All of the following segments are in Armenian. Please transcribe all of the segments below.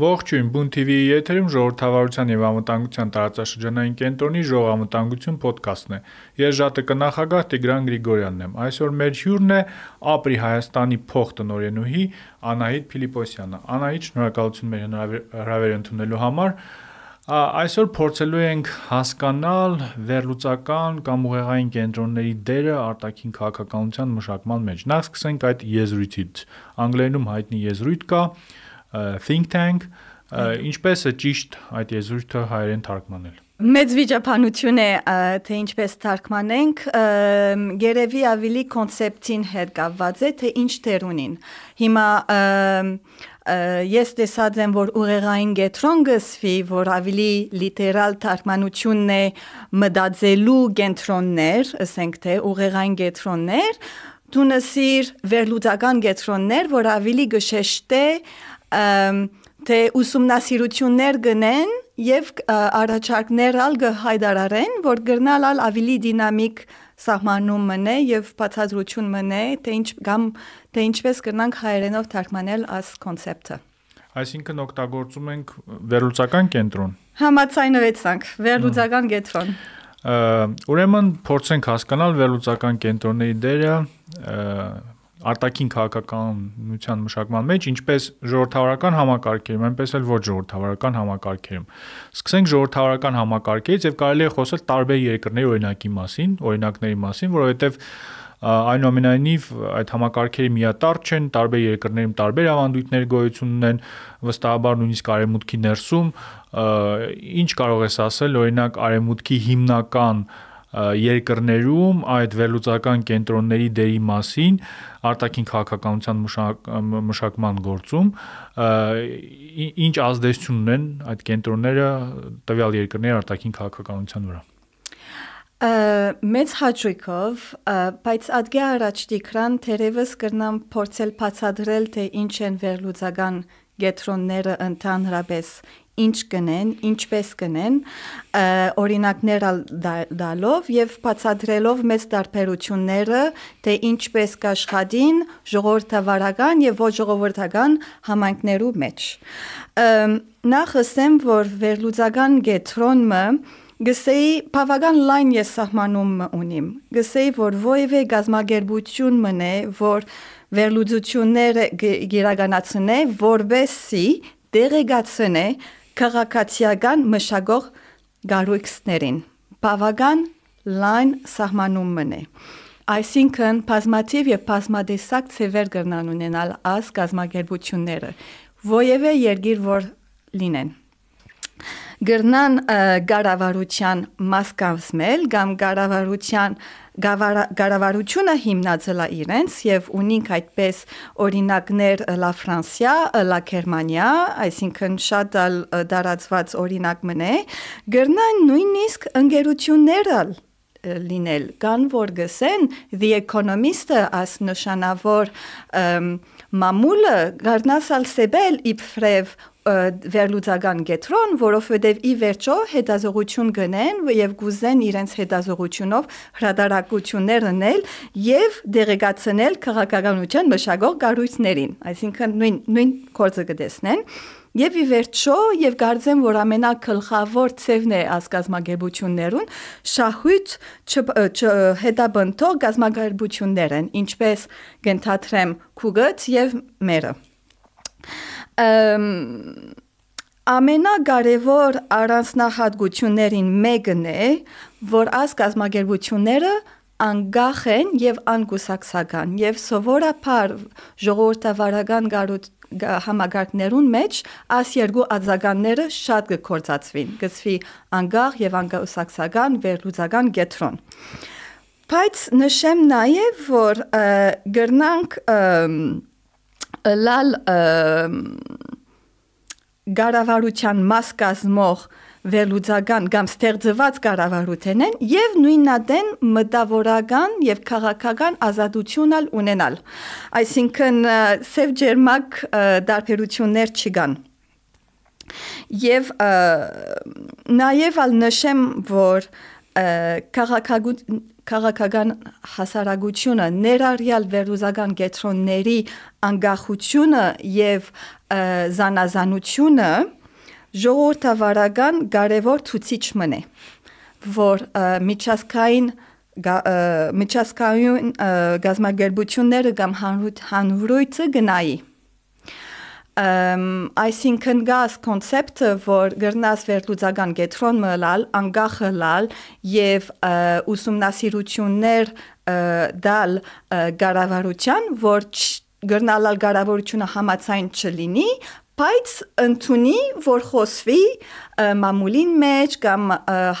Ողջույն, Բուն TV-ի եթերում ժողովրդավարության եւ անվտանգության տարածաշրջանային կենտրոնի ժողովամտանգություն ոդքասթն է։ Ես ԺԱՏԿ նախագահ Տիգրան Գրիգորյանն եմ։ Այսօր մեր հյուրն է Ապրի Հայաստանի փոխտնօրենուհի Անահիտ Ֆիլիպոսյանը։ Անահիտ, շնորհակալություն մեր հրավերը ընդունելու համար։ Այսօր փորձելու ենք հասկանալ վերլուծական կամ ուղեղային կենտրոնների դերը արտաքին քաղաքականության մշակման մեջ։ Նախ սկսենք այդ եզրույթից։ Անգլերենում հայտնի եզրույթ կա, think tank, ինչպես է ճիշտ այդ եզրույթը հայերեն թարգմանել։ Մեծ վիճապանություն է թե ինչպես թարգմանենք, երևի ավելի կոնցեպտին հետ կապված է, թե ինչ տեր ունին։ Հիմա ես տեսած եմ, որ ուղեղային գետրոն գսվի, որ ավելի լիտերալ թարգմանությունն է մտածելու կենտրոններ, ասենք թե ուղեղային գետրոններ, դունսիր վերլուծական գետրոններ, որ ավելի գշեշտե թե ուսումնասիրություններ գնեն եւ առաջարկներ ալ գհայդարարեն, որ գրնալալ ավելի դինամիկ սահմանում մնե եւ բացատրություն մնե, թե ինչ կամ թե ինչպես կրնանք հայերենով թարգմանել աս կոնցեպտը։ Այսինքն օգտագործում ենք վերլուծական կենտրոն։ Համացայնվեցանք, վերլուծական կենտրոն։ Ուրեմն փորձենք հասկանալ վերլուծական կենտրոնների դերը արտաքին քաղաքականության մշակման մեջ, ինչպես ժողովրդավարական համակարգերում, այնպես էլ ոչ ժողովրդավարական համակարգերում։ Սկսենք ժողովրդավարական համակարգերից եւ կարելի է խոսել տարբեր երկրների օրինակի մասին, օրինակների մասին, որովհետեւ այնուամենայնիվ այդ համակարգերի միատարր չեն, տարբեր երկրներում տարբեր ավանդույթներ գոյություն ունեն, վստահաբար նույնիսկ արևմուտքի ներսում ինչ կարող ես ասել, օրինակ արևմուտքի հիմնական երկրներում այդ վերլուծական կենտրոնների դերի մասին արտաքին քաղաքականության մշակ, մշակման գործում ինչ ազդեցություն ունեն այդ կենտրոնները տվյալ երկրների արտաքին քաղաքականության վրա մեծ հաճույքով, բայց ադգե առաջ դիկրան թերևս կրնամ փորձել բացատրել, թե ինչ են վերլուծական գետրոնները ընդհանրապես ինչ կնեն, ինչպես կնեն, օրինակներ դալով եւ բացատրելով մեծ տարբերությունները, թե ինչպես կաշխատին ժողովրդավարական եւ ոչ ժողովրդական համայնքներու մեջ։ Նախ ասեմ, որ վերլուծական գետրոնը գսեի բավական լայն ես սահմանում ունիմ։ Գսեի, որ ովևէ գազագերբություն մնե, որ վերլուծությունները գերականացնե, որբեսի դերեգացնե քաղաքացիական մշակող գարույքսներին։ Բավական լայն սահմանում մնե։ Այսինքն բազմաթիվ եւ բազմադեսակ ծևեր կրնան ունենալ աս գազագերբությունները։ Ովևէ երգիր որ լինեն գրնան գարավարության մաս կազմել կամ գարավարության գարավարությունը հիմնածելա իրենց եւ ունինք այդպես օրինակներ լա Ֆրանսիա, լա Գերմանիա, այսինքն շատ դարածված օրինակ մնե, գրնան նույնիսկ ընկերությունները լինել կան որ գսեն the economist-ը as նշանավոր մամուլը գարնասալ սեբել իբրև վերլուծական գետրոն, որովհետև ի վերջո հետազողություն գնեն եւ գուզեն իրենց հետազողությունով հրադարակություններ անել եւ դերեկացնել քաղաքականության մշակող կառույցներին, այսինքն նույն նույն կորձը կտեսնեն։ Եվ ի վերջո, եւ կարծեմ, որ ամենակլխավոր ցևն է ասկազմագերբություններուն շահույթ հետաբնթող գազմագերբություններ են, ինչպես կընթացրեմ քուգած եւ մերը ամենակարևոր առանձնահատկություններին մեկն է, որ այս կազմակերպությունները անկախ են եւ անկուսակցական եւ սովորաբար ժողովրդավարական համագարկներուն մեջ այս երկու արձագանները շատ կկործածվին գծվի անկախ եւ անկուսակցական վերլուծական գետրոն բայց նշեմ նաեւ որ գրնանք լալ գարավարության մաս կազմող վերլուծական կամ ստեղծված կառավարութեն են եւ նույնադեն մտավորական եւ քաղաքական ազատությունալ ունենալ այսինքն սև ջերմակ դարբերություններ չկան եւ նաեւ ալ նշեմ որ քաղաքական հասարակությունը ներառյալ վերլուզական կետրոնների անկախությունը եւ զանազանությունը ժողովրդավարական կարևոր ցուցիչ մնե որ միջազգային միջազգային գազագերբությունները կամ հանրույթը գնայի այսինքն գաս կոնցեպտը, որ գրնաս վերլուծական կետրոն մլալ, անգախը լալ եւ ուսումնասիրություններ դալ գարավարության, որ գրնալալ գարավարությունը համացայն չլինի, բայց ընդունի, որ խոսվի մամուլին մեջ կամ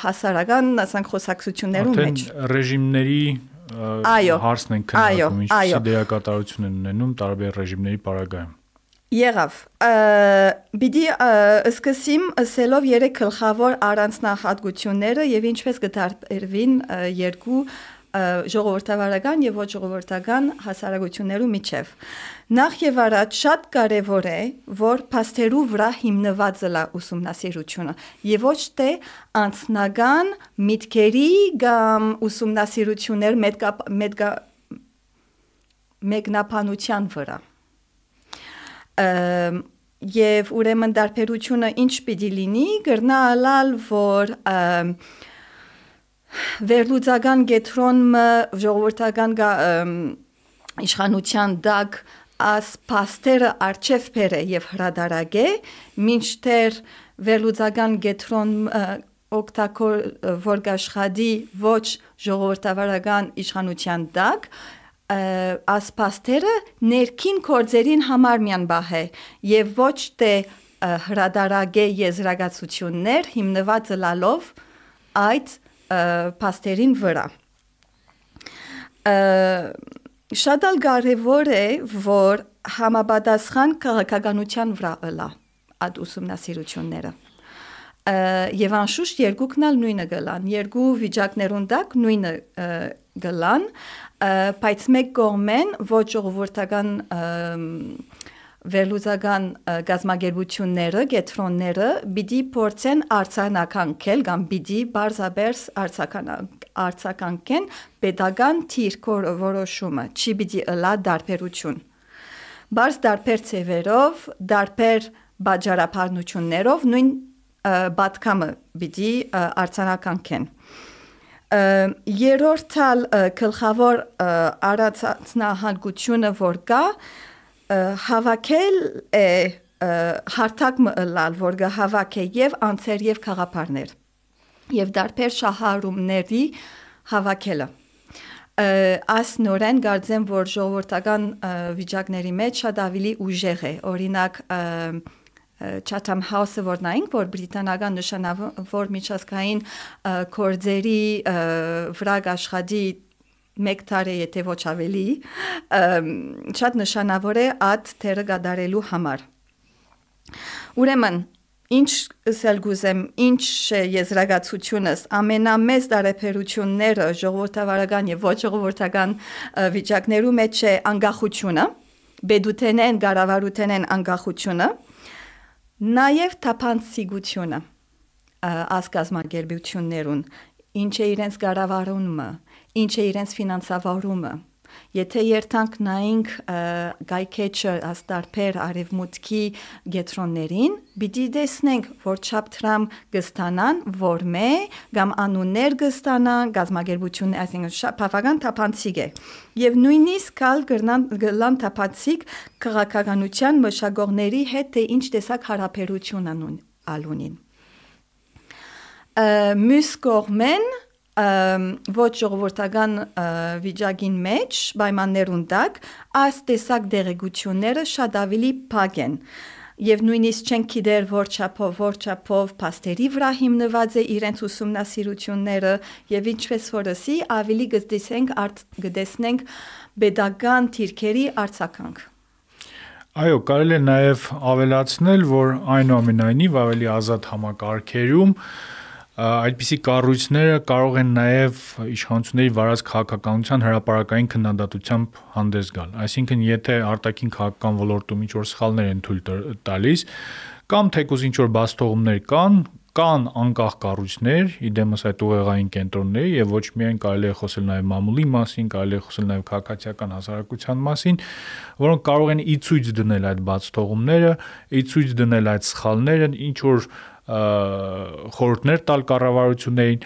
հասարական, ասենք, խոսակցություններում մեջ։ ռեժիմների այո հարցն են քննարկում, ինչպեսի դերակատարություն են ունենում տարբեր ռեժիմների պարագայում։ Եղավ։ Բիդի սկսիմ ասելով երեք գլխավոր առանձնահատկությունները եւ ինչպես կդարբերվին երկու ժողովրդավարական եւ ոչ ժողովրդական հասարակություններու միջև։ Նախ եւ առաջ շատ կարեւոր է, որ փաստերու վրա հիմնված լա ուսումնասիրությունը եւ ոչ թե անձնական միտքերի կամ ուսումնասիրություններ մետկա մետկա մեկնաբանության վրա եւ ուրեմն դարբերությունը ինչ պիտի լինի գրնալալ որ վերլուծական գետրոնը ժողովրդական իշխանության դակ աս փաստերը արչև բերե եւ հրադարագե մինչդեռ վերլուծական գետրոն օգտակոր որ գաշխադի ոչ ժողովրդավարական իշխանության դակ ասպաստերը ներքին կորձերին համար միան բահ է եւ ոչ թե հրադարագե եզրակացություններ հիմնված լալով այդ փաստերին վրա շատ ալ կարևոր է որ համապատասխան քաղաքականության վրա ըլա այդ ուսումնասիրությունները եւ անշուշտ երկուքն ալ նույնը գլան երկու վիճակներուն դակ նույնը գլան բայց մեկ կողմեն ոչ ժողովրդական վերլուծական գազագերբությունները, գետրոնները պիտի փորձեն արցանականքել կամ պիտի բարձաբերս արցականքեն pedagogan թիրքոր որոշումը, չի պիտի ըլա դարբերություն։ Բարձ դարբեր ծևերով, դարբեր բաժարապարնություններով նույն բատկամը պիտի արցանականքեն երրորդալ գլխավոր առածնահանգությունը որ կա հավաքել է հարթակ մըլալ որ գա հավաքե եւ անցեր եւ խաղապարներ եւ դարբեր շահարումների հավաքելը աս նորեն գարձեմ որ ժողովրդական վիճակների մեջ շատ ավելի ուժեղ է օրինակ Chatham House-ը որ նայենք, որ բրիտանական նշանավոր միջազգային կորձերի վրա աշխատի մեկ տարի եթե ոչ ավելի շատ նշանավոր է այդ թերը գադարելու համար ուրեմն ինչ ասել գուզեմ ինչ է եզրակացությունս ամենամեծ դարեփերությունները ժողովրդավարական եւ ոչ ժողովրդական վիճակներու մեջ է անկախությունը բեդութենեն գարավարութենեն անկախությունը Նաև թափանցիկությունը ասկազմագերբություններուն, ինչ է իրենց կառավարումը, ինչ է իրենց ֆինանսավորումը, Եթե երթանք նայենք գայքեչը աստարբեր արևմուտքի գետրոններին, պիտի տեսնենք, որ չափտրամ կստանան, որ մե կամ անուններ կստանան, գազագերբություն, այսինքն բավական թափանցիկ է։ Եվ նույնիսկ կալ գլան թափանցիկ քաղաքականության մշակողների հետ թե ինչ տեսակ հարաբերություն անուն ալունին։ Մյուս կողմեն ոչ ժողովրդական վիճակին մեջ պայմաններուն տակ այս տեսակ դերեկությունները շատ ավելի փակ են եւ նույնիսկ չեն գիտեր որ չափով որ չափով փաստերի վրա հիմնված է իրենց ուսումնասիրությունները եւ ինչպես որսի ավելի գտեսենք գտեսնենք pedagogan թիրքերի արցականք Այո, կարելի է նաև ավելացնել, որ այնուամենայնիվ ավելի ազատ համակարգերում այդպիսի կառույցները կարող են նաև իշխանությունների վարած քաղաքականության հրաապարակային քննադատությամբ հանդես գալ։ Այսինքն, եթե արտաքին քաղաքական ոլորտում ինչ որ սխալներ են թույլ տալիս, կամ թեկուզ ինչ որ բաստողումներ կան, կան անկախ կառույցներ, իդեմս այդ ուղեղային կենտրոնների եւ ոչ միայն կարելի է խոսել նաեւ մամուլի մասին, կարելի է խոսել նաեւ քաղաքացիական հասարակության մասին, որոնք կարող են ի ցույց դնել այդ բաց թողումները, ի ցույց դնել այդ սխալները, ինչ որ խորհուրդներ տալ կառավարություններին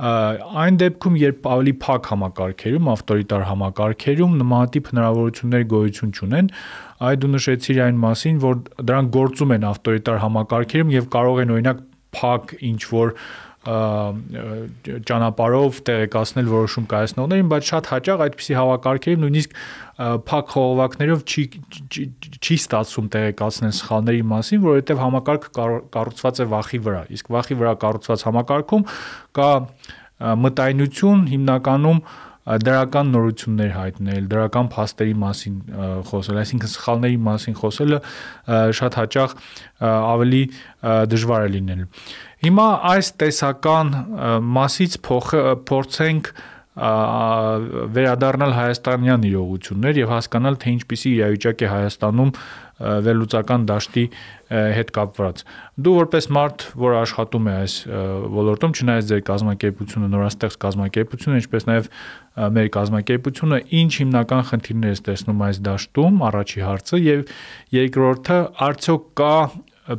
այն դեպքում երբ ավելի փակ համակարգերում ավտորիտար համակարգերում նմանատիպ հնարավորություններ գոյություն չունեն այ դու նշեցիր այն մասին որ դրանք գործում են ավտորիտար համակարգերում եւ կարող են օրինակ փակ ինչ որ ճանապարհով տեղեկացնել որոշում կայացնողներին, բայց շատ հաճախ այդպիսի հավաքարքերի նույնիսկ փակ խողովակներով չի չի ստացվում տեղեկացնել սխալների մասին, որովհետև համակարգը կառուցված է վախի վրա։ Իսկ վախի վրա կառուցված համակարգում կա մտայնություն հիմնականում դրական նորություններ հայտնել, դրական փաստերի մասին խոսել, այսինքն սխալների մասին խոսելը շատ հաճախ ավելի դժվար է լինելու։ Հիմա այս տեսական մասից փորձենք վերադառնալ հայաստանյան իրողություններ եւ հասկանալ թե ինչպիսի իրավիճակ է Հայաստանում վերլուծական դաշտի հետ կապված։ Դու որպես մարդ, որ աշխատում է այս ոլորտում, չնայած ձեր կազմակերպությունը նորաստեղծ կազմակերպություն է, ինչպես նաև մեր կազմակերպությունը, ինչ հիմնական խնդիրներ է տեսնում այս դաշտում, առաջի հարցը եւ երկրորդը, արդյոք կա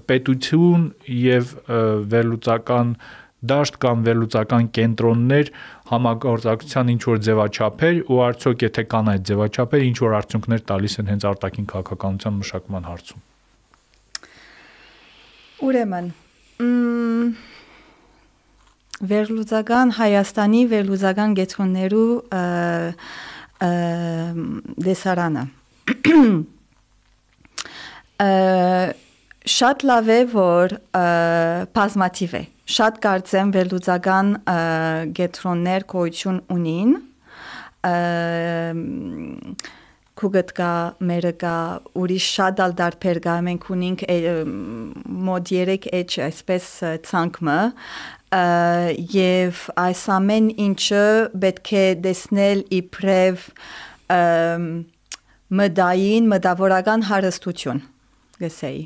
պետություն եւ վերլուծական դաշտ կամ վերլուծական կենտրոններ համագործակցության ինչ որ ձևաչափեր ու արդյոք եթե կան այդ ձևաչափեր ինչ որ արդյունքներ տալիս են հենց արտաքին քաղաքականության մշակման հարցում Ուրեմն վերլուծական Հայաստանի վերլուծական գետրոններու դեսարանը շատ լավ է որ բազմատիվ է շատ կարծեմ վերլուծական գետրոններ գոյություն ունին քուգտ կա մերը կա ուրիշ շատ ալ դարբեր կա մենք ունենք մոդ 3 էջ այսպես ցանկը եւ այս ամեն ինչը պետք է դեսնել իբրև մդային մտավորական հարստություն գսեի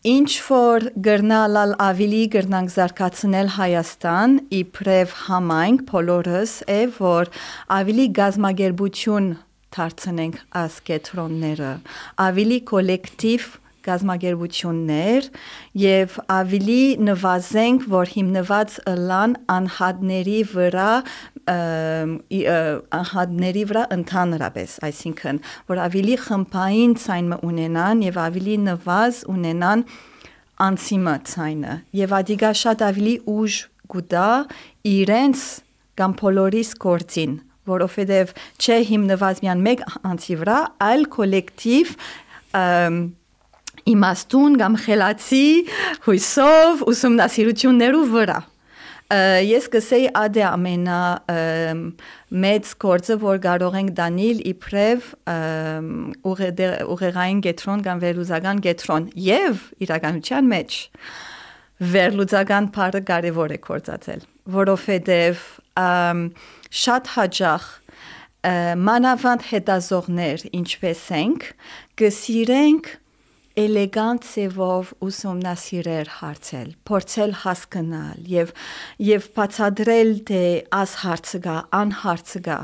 Ինչ որ գրնալալ ավելի գրնանք զարգացնել Հայաստան իբրև համայնք բոլորս է որ ավելի գազագերբություն դարձնենք աս կետրոնները ավելի կոլեկտիվ գազագերբություններ եւ ավելի նվազենք որ հիմնված լան անհատների վրա անհատների վրա ընդհանրապես, այսինքն, որ ավելի խմբային ցայն ունենան եւ ավելի նվազ ունենան անցիմը ցայնը եւ ադիգա շատ ավելի ուժ գուտա իրենց կամ բոլորիս գործին որովհետև չէ հիմնված միան մեկ անձի վրա, այլ կոլեկտիվ իմաստուն կամ խելացի հույսով ուսումնասիրություններու վրա ես կսեի ադե ամենա մեծ գործը որ կարող ենք դանել իբրև ուղեղային գետրոն կամ վերլուծական գետրոն եւ իրականության մեջ վերլուծական բառը կարևոր է կործացել որովհետեւ շատ հաջող մանավանդ հետազողներ ինչպես ենք կսիրենք էլեգանտ ծևով ուսումնասիրել հարցել, փորձել հասկանալ եւ եւ բացադրել թե աս հարցը գա, ան հարցը գա,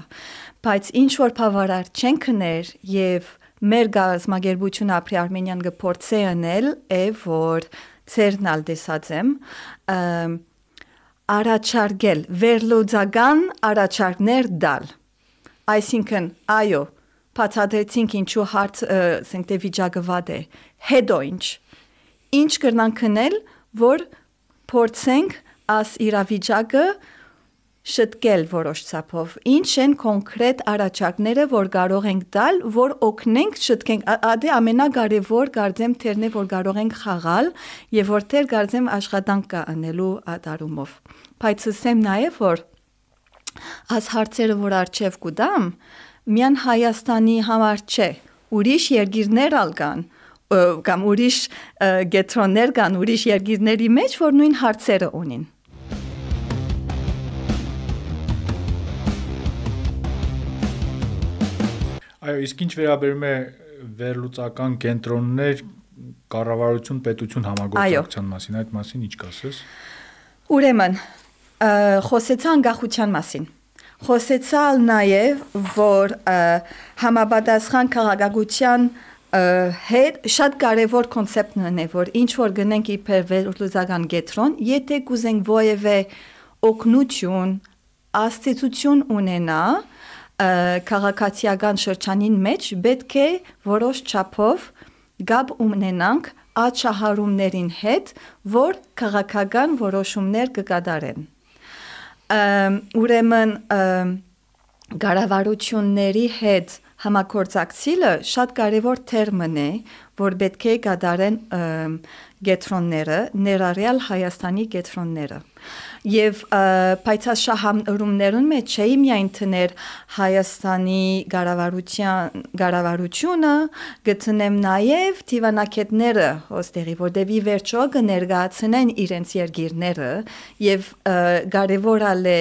բայց ինչ որ բավարար չեն կներ եւ մեր գազագերբություն ապրի Արմենիան գործե անել է որ ցերնալ դեսածեմ առաջարկել վերլուծական առաջարկներ դալ այսինքն այո բացատրեցինք ինչու հարց ասենք թե վիճակը վատ է հետո ինչ ինչ կրնանք քնել որ փորձենք աս իրավիճակը շտկել որոշ ցապով ինչ են կոնկրետ առաջարկները որ կարող ենք տալ որ օգնենք շտկենք ադե ամենակարևոր գարձեմ թերն է որ կարող ենք խաղալ եւ որտեղ գարձեմ աշխատանք կա անելու ադարումով բայց ասեմ նաեւ որ աս հարցերը որ արչեվ կուդամ միան Հայաստանի համար չէ ուրիշ երկիրներ ալ կան կամ ուրիշ գետրոններ կան ուրիշ երկիրների մեջ, որ նույն հարցերը ունին։ Այո, իսկ ինչ վերաբերում է վերլուծական կենտրոններ կառավարություն պետություն համագործակցության մասին, այդ մասին ինչ կասես։ Ուրեմն, խոսեցա անկախության մասին խոսեցալ նաև որ համապատասխան քաղաքագության հետ շատ կարևոր կոնցեպտն է որ ինչ որ գնենք իբր վերլուծական գետրոն եթե կուզենք ովևէ օգնություն աստեցություն ունենա քաղաքացիական շրջանին մեջ պետք է որոշ չափով գաբ ունենանք աչահարումներին հետ, որ քաղաքական որոշումներ կկատարեն ուրեմն գարավարությունների հետ համակորձակցիլը շատ կարևոր թերմն է, որ պետք է կատարեն գետրոնները, ներառյալ Հայաստանի գետրոնները։ Եվ պայծաշահամրումներուն մեջ չէի միայն տներ Հայաստանի գարավարության գարավարությունը, գտնեմ նաև դիվանագետները հոստերի, որտեւի վերջո կներկայացնեն իրենց երգիրները եւ կարևորալ է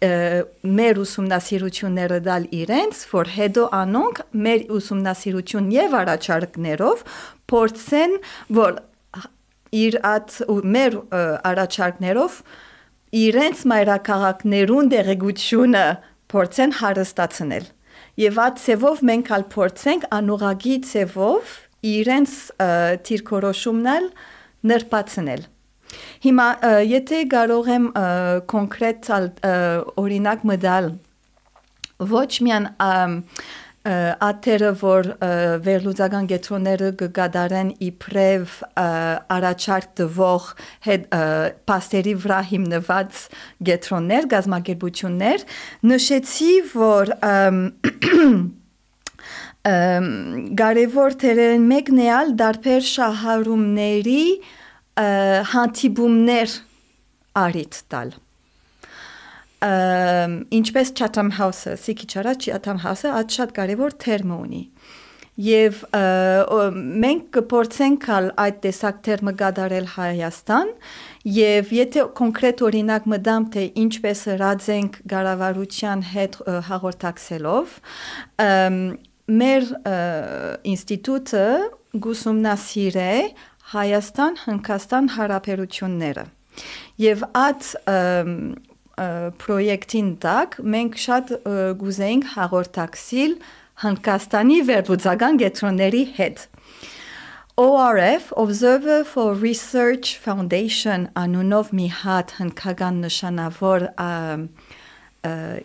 մեր ուսումնասիրությունները դալ իրենց, որ հետո անոնք մեր ուսումնասիրություն եւ առաջարկներով փորձեն, որ իր at մեր առաջարկներով իրենց մայրաքաղաքներուն դեղեցությունը փորձեն հարստացնել։ Եվ այդ ցևով մենք ալ փորձենք անուղագի ցևով իրենց թիրքորոշումն նրբացնել։ Հիմա եթե կարող եմ կոնկրետ օրինակ մտալ ոչ միան աթերը որ վերլուծական գետրոնները կգադարեն իբրև առաջարկ տվող հետ պաստերի վրա հիմնված գետրոններ, գազམ་ագերբություններ, նշեցի, որ կարևոր թերերն մեկն է ալ դարբեր շահարումների հանդիպումներ արիտ տալ ինչպես Chatham House-ը, Սիքի չարա Chatham House-ը այդ շատ կարևոր թերմ ունի։ Եվ մենք կփորձենք այդ տեսակ թերմը գադարել Հայաստան եւ եթե կոնկրետ օրինակ մտամ թե ինչպես հրաձենք գարավարության հետ հաղորդակցելով մեր ինստիտուտը գուսումնասիր է Հայաստան-Հնդկաստան հարաբերությունները եւ այդ պրոյեկտին տակ մենք շատ գուզեինք հաղորդակցիլ Հնդկաստանի վերլուծական գետրոնների հետ։ ORF Observer for Research Foundation անունով մի հատ հնդկական նշանավոր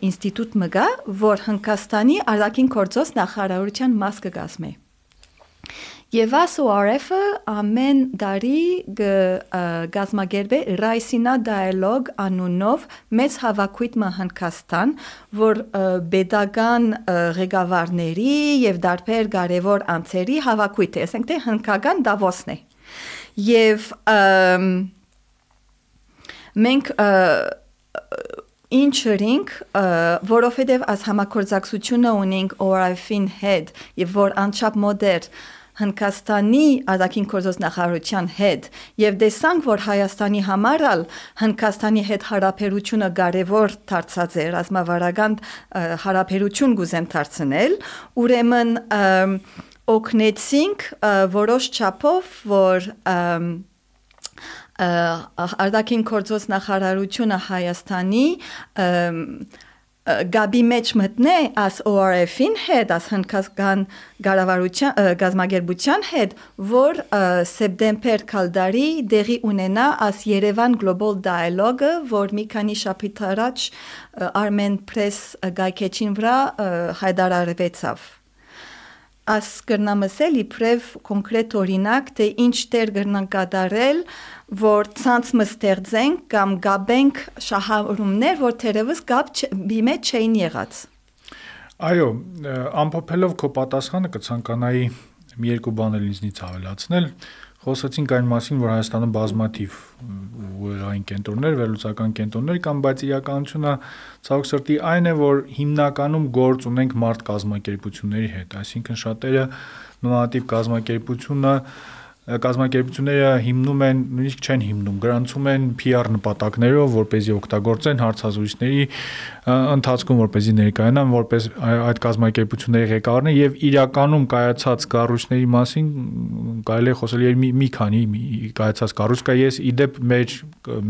ինստիտուտ մգա, որ Հնդկաստանի արտաքին գործոս նախարարության մաս կգազմի։ Եվ ASORF-ը ամեն տարի գազմագերբե Ռայսինա դիալոգ անունով մեծ հավաքույթ Մահանքաստան, որ pedagogan ղեկավարների եւ դարբեր կարևոր անձերի հավաքույթ է, ասենք թե հնկական Դավոսն է։ Եվ մենք ինչրինք, որովհետև աս համակորձակցությունը ունենք ORF-ին հետ եւ որ անչափ մոդեր Հնդկաստանի արտաքին գործոս նախարարության հետ եւ տեսանք, որ Հայաստանի համար ալ Հնդկաստանի հետ հարաբերությունը կարևոր դարձած է, ռազմավարական հարաբերություն գուզեն դարձնել, ուրեմն օգնեցինք որոշ չափով, որ արտաքին գործոս նախարարությունը Հայաստանի գաբի մեջ մտնե as ORF-ին հետ, as հնդկական գարավարության գազագերբության հետ, որ սեպտեմբեր կալդարի դեղի ունենա as Երևան Global Dialogue-ը, որ մի քանի շաբաթ առաջ Armen Press գայքեչին վրա հայտարարվեցավ աս կրնամսել իբրև կոնկրետ օրինակ, թե ինչ տեր կրնան կատարել, որ ցանց մստեղծենք կամ գաբենք շահառումներ, որ թերևս գապ բիմե չէին եղած։ Այո, ամփոփելով քո պատասխանը կցանկանայի մի երկու բան էլ ինձնից ավելացնել։ Խոսացինք այն մասին, որ Հայաստանում բազմաթիվ ուղեղային կենտրոններ, վերլուծական կենտրոններ կան, բայց իրականությունը ցավոք սրտի այն է, որ հիմնականում գործ ունենք մարդ կազմակերպությունների հետ, այսինքն շատերը նոմատիվ կազմակերպությունը կազմակերպությունները հիմնում են, նույնիսկ չեն հիմնում, գրանցում են PR նպատակներով, որ เป զի օգտագործեն հարցազրույցների ընթացքում, որ เป զի ներկայանան, որպես այդ կազմակերպությունների ղեկավարներ եւ իրականում կայացած կառույցների մասին կարելի է խոսել եւ մի, մի քանի կայացած կառույց կա։ Ես իդեպ մեր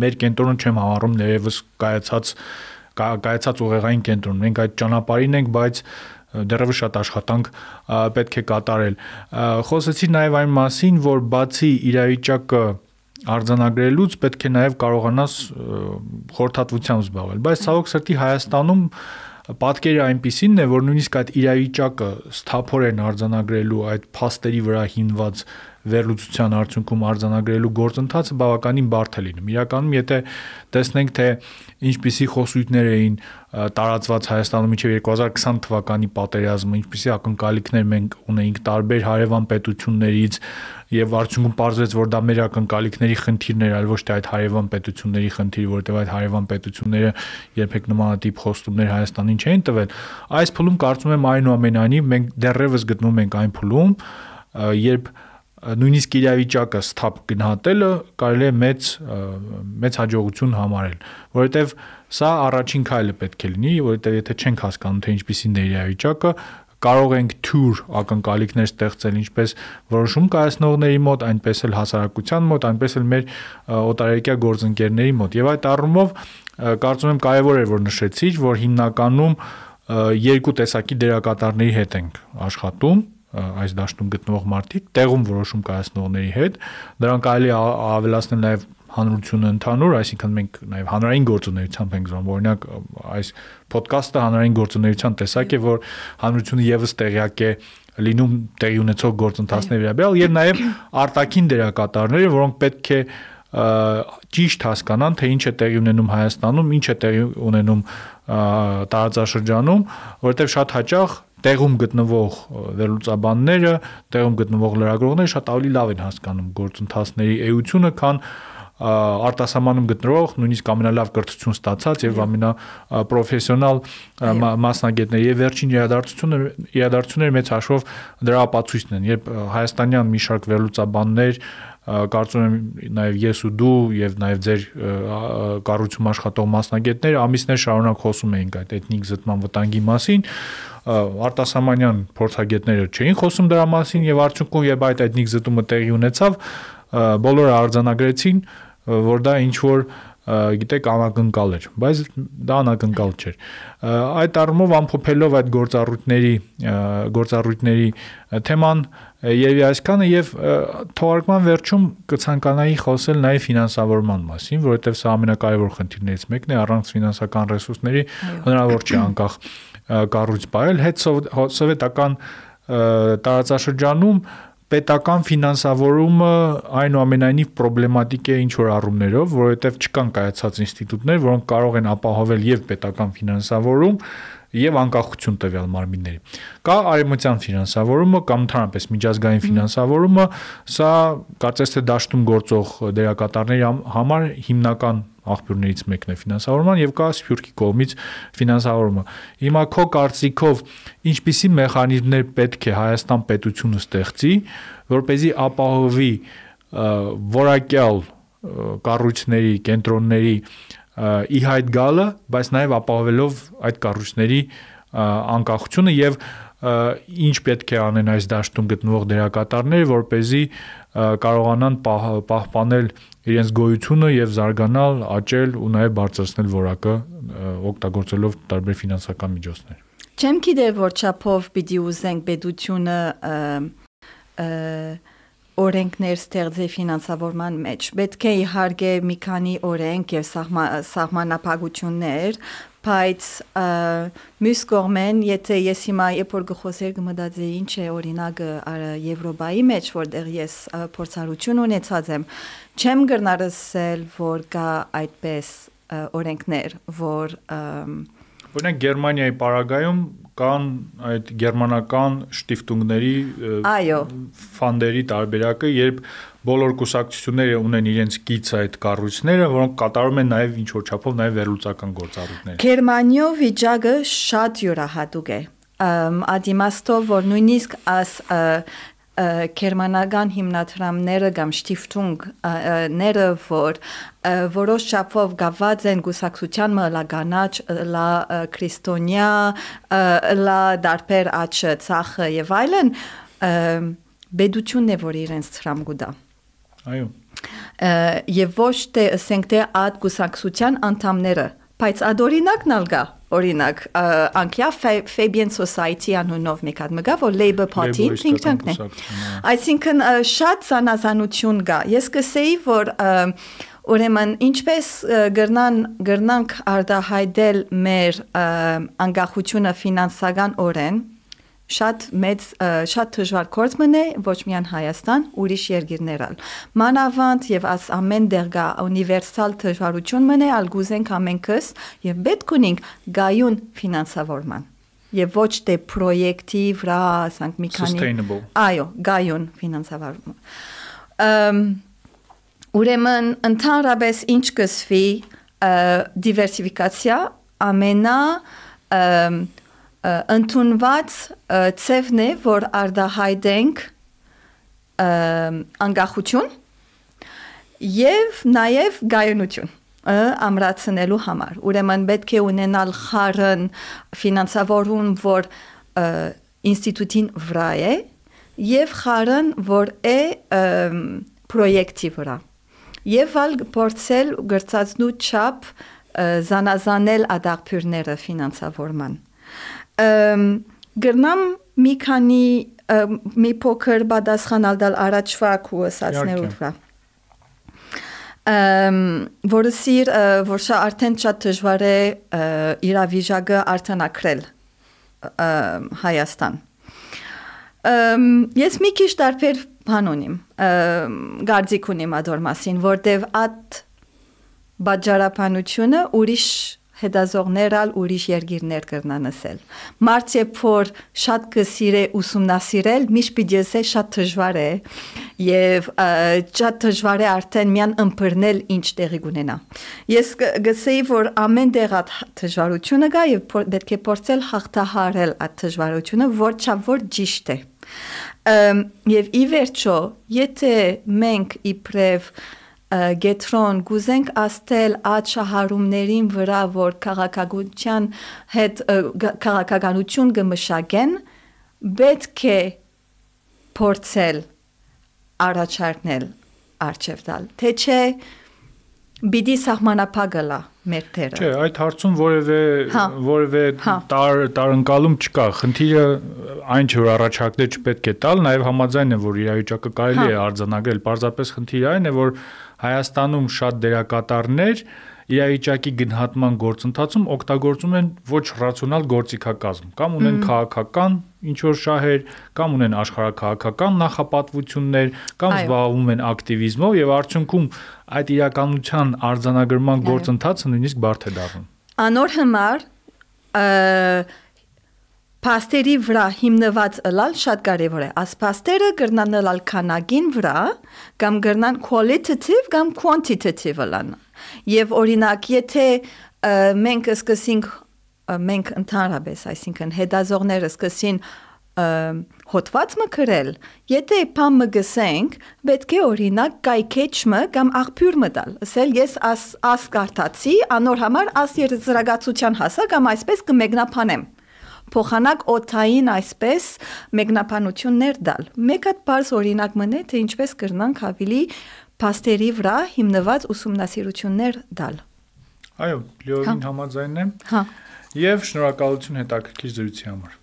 մեր կենտրոնը չեմ համարում ներևս կայացած կայացած ուղեղային կենտրոն։ Մենք այդ ճանապարհին ենք, բայց դեռևս շատ աշխատանք պետք է կատարել։ Խոսեցի նաև այն մասին, որ բացի իրավիճակը արձանագրելուց պետք է նաև կարողանաս խորհրդատվությամբ զբաղվել։ Բայց ցավոք սրտի Հայաստանում պատկերը այնպեսին է, որ նույնիսկ այդ իրավիճակը սթափորեն արձանագրելու այդ փաստերի վրա հիմնված վերլուծության արդյունքում արձանագրելու գործընթացը բավականին բարդ է լինում։ Իրականում, եթե տեսնենք, թե ինչպիսի խոսույթներ էին տարածված Հայաստանում մինչև 2020 թվականի պատերազմը, ինչպիսի ակնկալիքներ մենք ունեինք տարբեր հարևան պետություններից եւ արդյունքում պարզվեց, որ դա մեր ակնկալիքների խնդիրն էր, այլ ոչ թե այդ հարևան պետությունների խնդիրը, որովհետեւ այդ հարևան պետությունները երբեք նմանատիպ խոստումներ Հայաստանին չէին տվել։ Այս փուլում կարծում եմ այնուամենայնիվ մենք դեռևս գտնվում ենք այն փուլում, երբ նույնիսկ իրավիճակը սթափ գնահատելը կարելի է մեծ մեծ հաջողություն համարել, որովհետև սա առաջին քայլը պետք է լինի, որովհետև եթե չենք հասկանում թե ինչպիսին է իրավիճակը, կարող ենք թյուր ակնկալիքներ ստեղծել ինչպես որոշում կայացնողների մոտ, այնպես էլ հասարակության մոտ, այնպես էլ մեր օտարերկրյա գործընկերների մոտ։ Եվ այդ առումով կարծում եմ կարևոր է որ նշեցիք, որ հիմնականում երկու տեսակի դերակատարների հետ ենք աշխատում այս դաշտում գտնվող մարդիկ տեղում որոշում կայացնողների հետ դրանք կարելի ավելացնել նաև հանրությունը ընդհանուր, այսինքն մենք նաև հանրային գործունեությամբ ենք զոհում։ Օրինակ այս ոդկասթը հանրային գործունեության տեսակ է, որ հանրությունը եւս տեղյակ է լինում տեղի ունեցող գործընթացների վերաբերյալ եւ նաև արտաքին դերակատարները, որոնք պետք է ճիշտ հասկանան, թե ինչ է տեղի ունենում Հայաստանում, ինչ է տեղի ունենում տարածաշրջանում, որովհետև շատ հաճախ տեղում գտնվող վերլուծաբանները, տեղում գտնվող լրագրողները շատ ավելի լավ են հասկանում գործընթացների էությունը, քան արտասահմանում գտնվող նույնիսկ ամենալավ կրթություն ստացած եւ ամենապրոֆեսիոնալ մասնագետներ եւ վերջին իրադարձությունը իրադարձությունները մեծ հաշվով դրա ապացույցն են երբ հայաստանյան մի շարք վերլուծաբաններ կարծում եմ նաև ես ու դու եւ նաև ձեր կառույցում աշխատող մասնագետները ամիսներ շարունակ խոսում էինք այդ էթնիկ զտման վտանգի մասին արտասահմանյան փորձագետները չէին խոսում դրա մասին եւ արդյունքում երբ այդ էթնիկ զտումը տեղի ունեցավ բոլորը արձանագրեցին որ դա ինչ որ գիտեք անակնկալ էր, բայց դա անակնկալ չէր։ Այդ առումով ամփոփելով այդ գործառույթների գործառույթների թեման եւ այսքանը եւ թողարկման վերջում կցանկանայի խոսել նաեւ ֆինանսավորման մասին, որովհետեւ սա ամենակարևոր խնդիրներից մեկն է, առանց ֆինանսական ռեսուրսների հնարավոր չէ անկախ կառույց բայել հետ սովետական տարածաշրջանում պետական ֆինանսավորումը այնուամենայնիվ պրոբլեմատիկ է ինչ որ առումներով, որովհետև չկան կայացած ինստիտուտներ, որոնք կարող են ապահովել եւ պետական ֆինանսավորում, եւ անկախություն տվյալ մարմինների։ Կա արեմտյան ֆինանսավորումը կամ ընդհանրապես միջազգային ֆինանսավորումը, սա կարծես թե դաշտում գործող դերակատարների համար հիմնական աղբյուրներից մեկն է ֆինանսավորման եւ կա Սփյուռքի կողմից ֆինանսավորումը։ Հիմա քո կարծիքով ինչպիսի մեխանիզմներ պետք է Հայաստան պետությունը ստեղծի, որ เป զի ապահովի որակյալ կառույցների, կենտրոնների ի հայտ գալը, բայց նաև ապահովելով այդ կառույցների անկախությունը եւ ինչ պետք է անեն այս դաշտում գտնվող դերակատարները, որ เป զի կարողանան պահպանել իրենց գոյությունը եւ զարգանալ, աճել ու նաեւ բարձրացնել որակը օգտագործելով տարբեր ֆինանսական միջոցներ։ Չեմ գիտեր որ չափով պիտի ուզենք պետությունը օրենքներ ստեղծի ֆինանսավորման մեջ։ Պետք է իհարկե մի քանի օրենք եւ սահմանափակություններ, բայց մյուս կողմեն, եթե ես հիմա երբ որ գխոսեր կմտածեի ինչ է օրինակը Եվրոպայի մեջ, որտեղ ես փորձառություն ունեցած եմ, չեմ գրնարսել, որ կա այդպես օրենքներ, որ Օրինակ Գերմանիայի պարագայում կան այդ գերմանական շտիֆտունգների այո ֆանդերի տարբերակը, երբ բոլոր կուսակցությունները ունեն իրենց գից այդ կառույցները, որոնք կատարում են նաև ինչ որ չափով նաև վերլուծական գործառույթներ։ Գերմանիո վիճակը շատ յուրահատուկ է։ Ադիմաստով որ նույնիսկ աս գերմանական հիմնադրամները կամ շտիֆտունգները որ որոշ չափով գաված են գուսակցության մլագանաչ լա քրիստոնյա լա դարբեր աչը ցախը եւ այլն բեդությունն է որ իրենց ծրամ գուտա այո եւ ոչ թե ասենք թե ատ գուսակցության անդամները բայց ադորինակն ալգա օրինակ անկյա Fabian Society անունով մի հատ մգա որ Labour Party think tank-ն է այսինքն շատ զանազանություն կա ես կսեի որ Ուրեմն ինչպես գրնան գրնանք արդահայտել մեր անկախությունը ֆինանսական օրեն շատ մեծ շատ դժվար գործ մնե ոչ միայն Հայաստան, ուրիշ երկիրներալ։ Մանավանդ եւ աս ամեն դերգա ունիվերսալ դժվարություն մնե ալ գուզենք ամենքս եւ պետք ունենք գայուն ֆինանսավորման եւ ոչ թե պրոյեկտի վրա, ասենք մի քանի Այո, գայուն ֆինանսավորման։ Ամ ուրեմն ընդհանրապես ինչ կսվի դիվերսիֆիկացիա ամենա ընդունված ծևն է, որ արդահայտենք անկախություն եւ նաեւ գայունություն ամրացնելու համար։ Ուրեմն պետք է ունենալ խառն ֆինանսավորում, որ ինստիտուտին վրա է եւ խառն, որ է պրոյեկտի վրա։ Եվ ալ փորձել գրծածնու չափ զանազանել ադաղբյուրները ֆինանսավորման գրնամ մի քանի մի փոքր պատասխանալ դալ առաջվա քու ասացներու վրա որը սիր որ շա արդեն շատ դժվար է իրավիճակը արտանակրել Հայաստան ես մի քիչ տարբեր բան ունիմ գարձիկ ունիմ ադոր մասին որտեվ at բաժարապանությունը ուրիշ հետազողներալ ուրիշ երկիրներ կրնան ասել։ Մարդ երբ որ շատ կսիրե ուսումնասիրել, միշտ պիտի շատ դժվար է եւ շատ դժվար է արդեն միան ըմբռնել ինչ տեղի կունենա։ Ես գսեի որ ամեն տեղ այդ դժվարությունը կա եւ պետք է փորձել հաղթահարել այդ դժվարությունը, որ չափ որ ճիշտ է։ Եվ ի վերջո, եթե մենք իբրև գետրոն գուզենք աստել այդ շահարումներին վրա որ քաղաքագության հետ քաղաքականություն կմշակեն պետք է փորձել առաջարկնել արժև տալ թե չէ բիդի սահմանապագլա մեր թերը Չէ, այդ հարցում որևէ որևէ տար տարընկալում չկա։ Խնդիրը այն չէ որ առաջարկներ չպետք է տալ, նաև համաձայն եմ որ իրավիճակը կարելի է արձանագրել, պարզապես խնդիրը այն է որ Հայաստանում շատ դերակատարներ իրավիճակի գնահատման գործընթացում օգտագործում են ոչ ռացիոնալ գործիքակազմ. Կամ ունեն քաղաքական ինչ որ շահեր կամ ունեն աշխարհակաղակական նախապատվություններ կամ զբաղվում են ակտիվիզմով եւ արդյունքում այդ իրականության արձանագրման գործընթացը նույնիսկ բարդ է դառնում անոր համար Պաստերի վրա հիմնված ըլալ շատ կարևոր է։ Աս պաստերը կրնան ըլալ քանակին վրա կամ կրնան qualitative կամ quantitative ըլան։ Եվ օրինակ, եթե մենք սկսենք մենք ընդհանրապես, այսինքն հետազողները սկսին հոդված մկրել, եթե փամը գսենք, պետք է օրինակ կայքեչը կամ աղբյուր մտալ։ Ասել ես աս աս կարտացի, անոր համար աս երզրագացության հասա կամ այսպես կմեգնապանեմ փոխանակ օթային այսպես մեկնաբանություններ դալ։ Մեկ հատ բարձ օրինակ մնե թե ինչպես կրնանք ավելի փաստերի վրա հիմնված ուսումնասիրություններ դալ։ Այո, լիովին հա։ համաձայն եմ։ Հա։ Եվ շնորհակալություն հետաքրքիր զրույցի համար։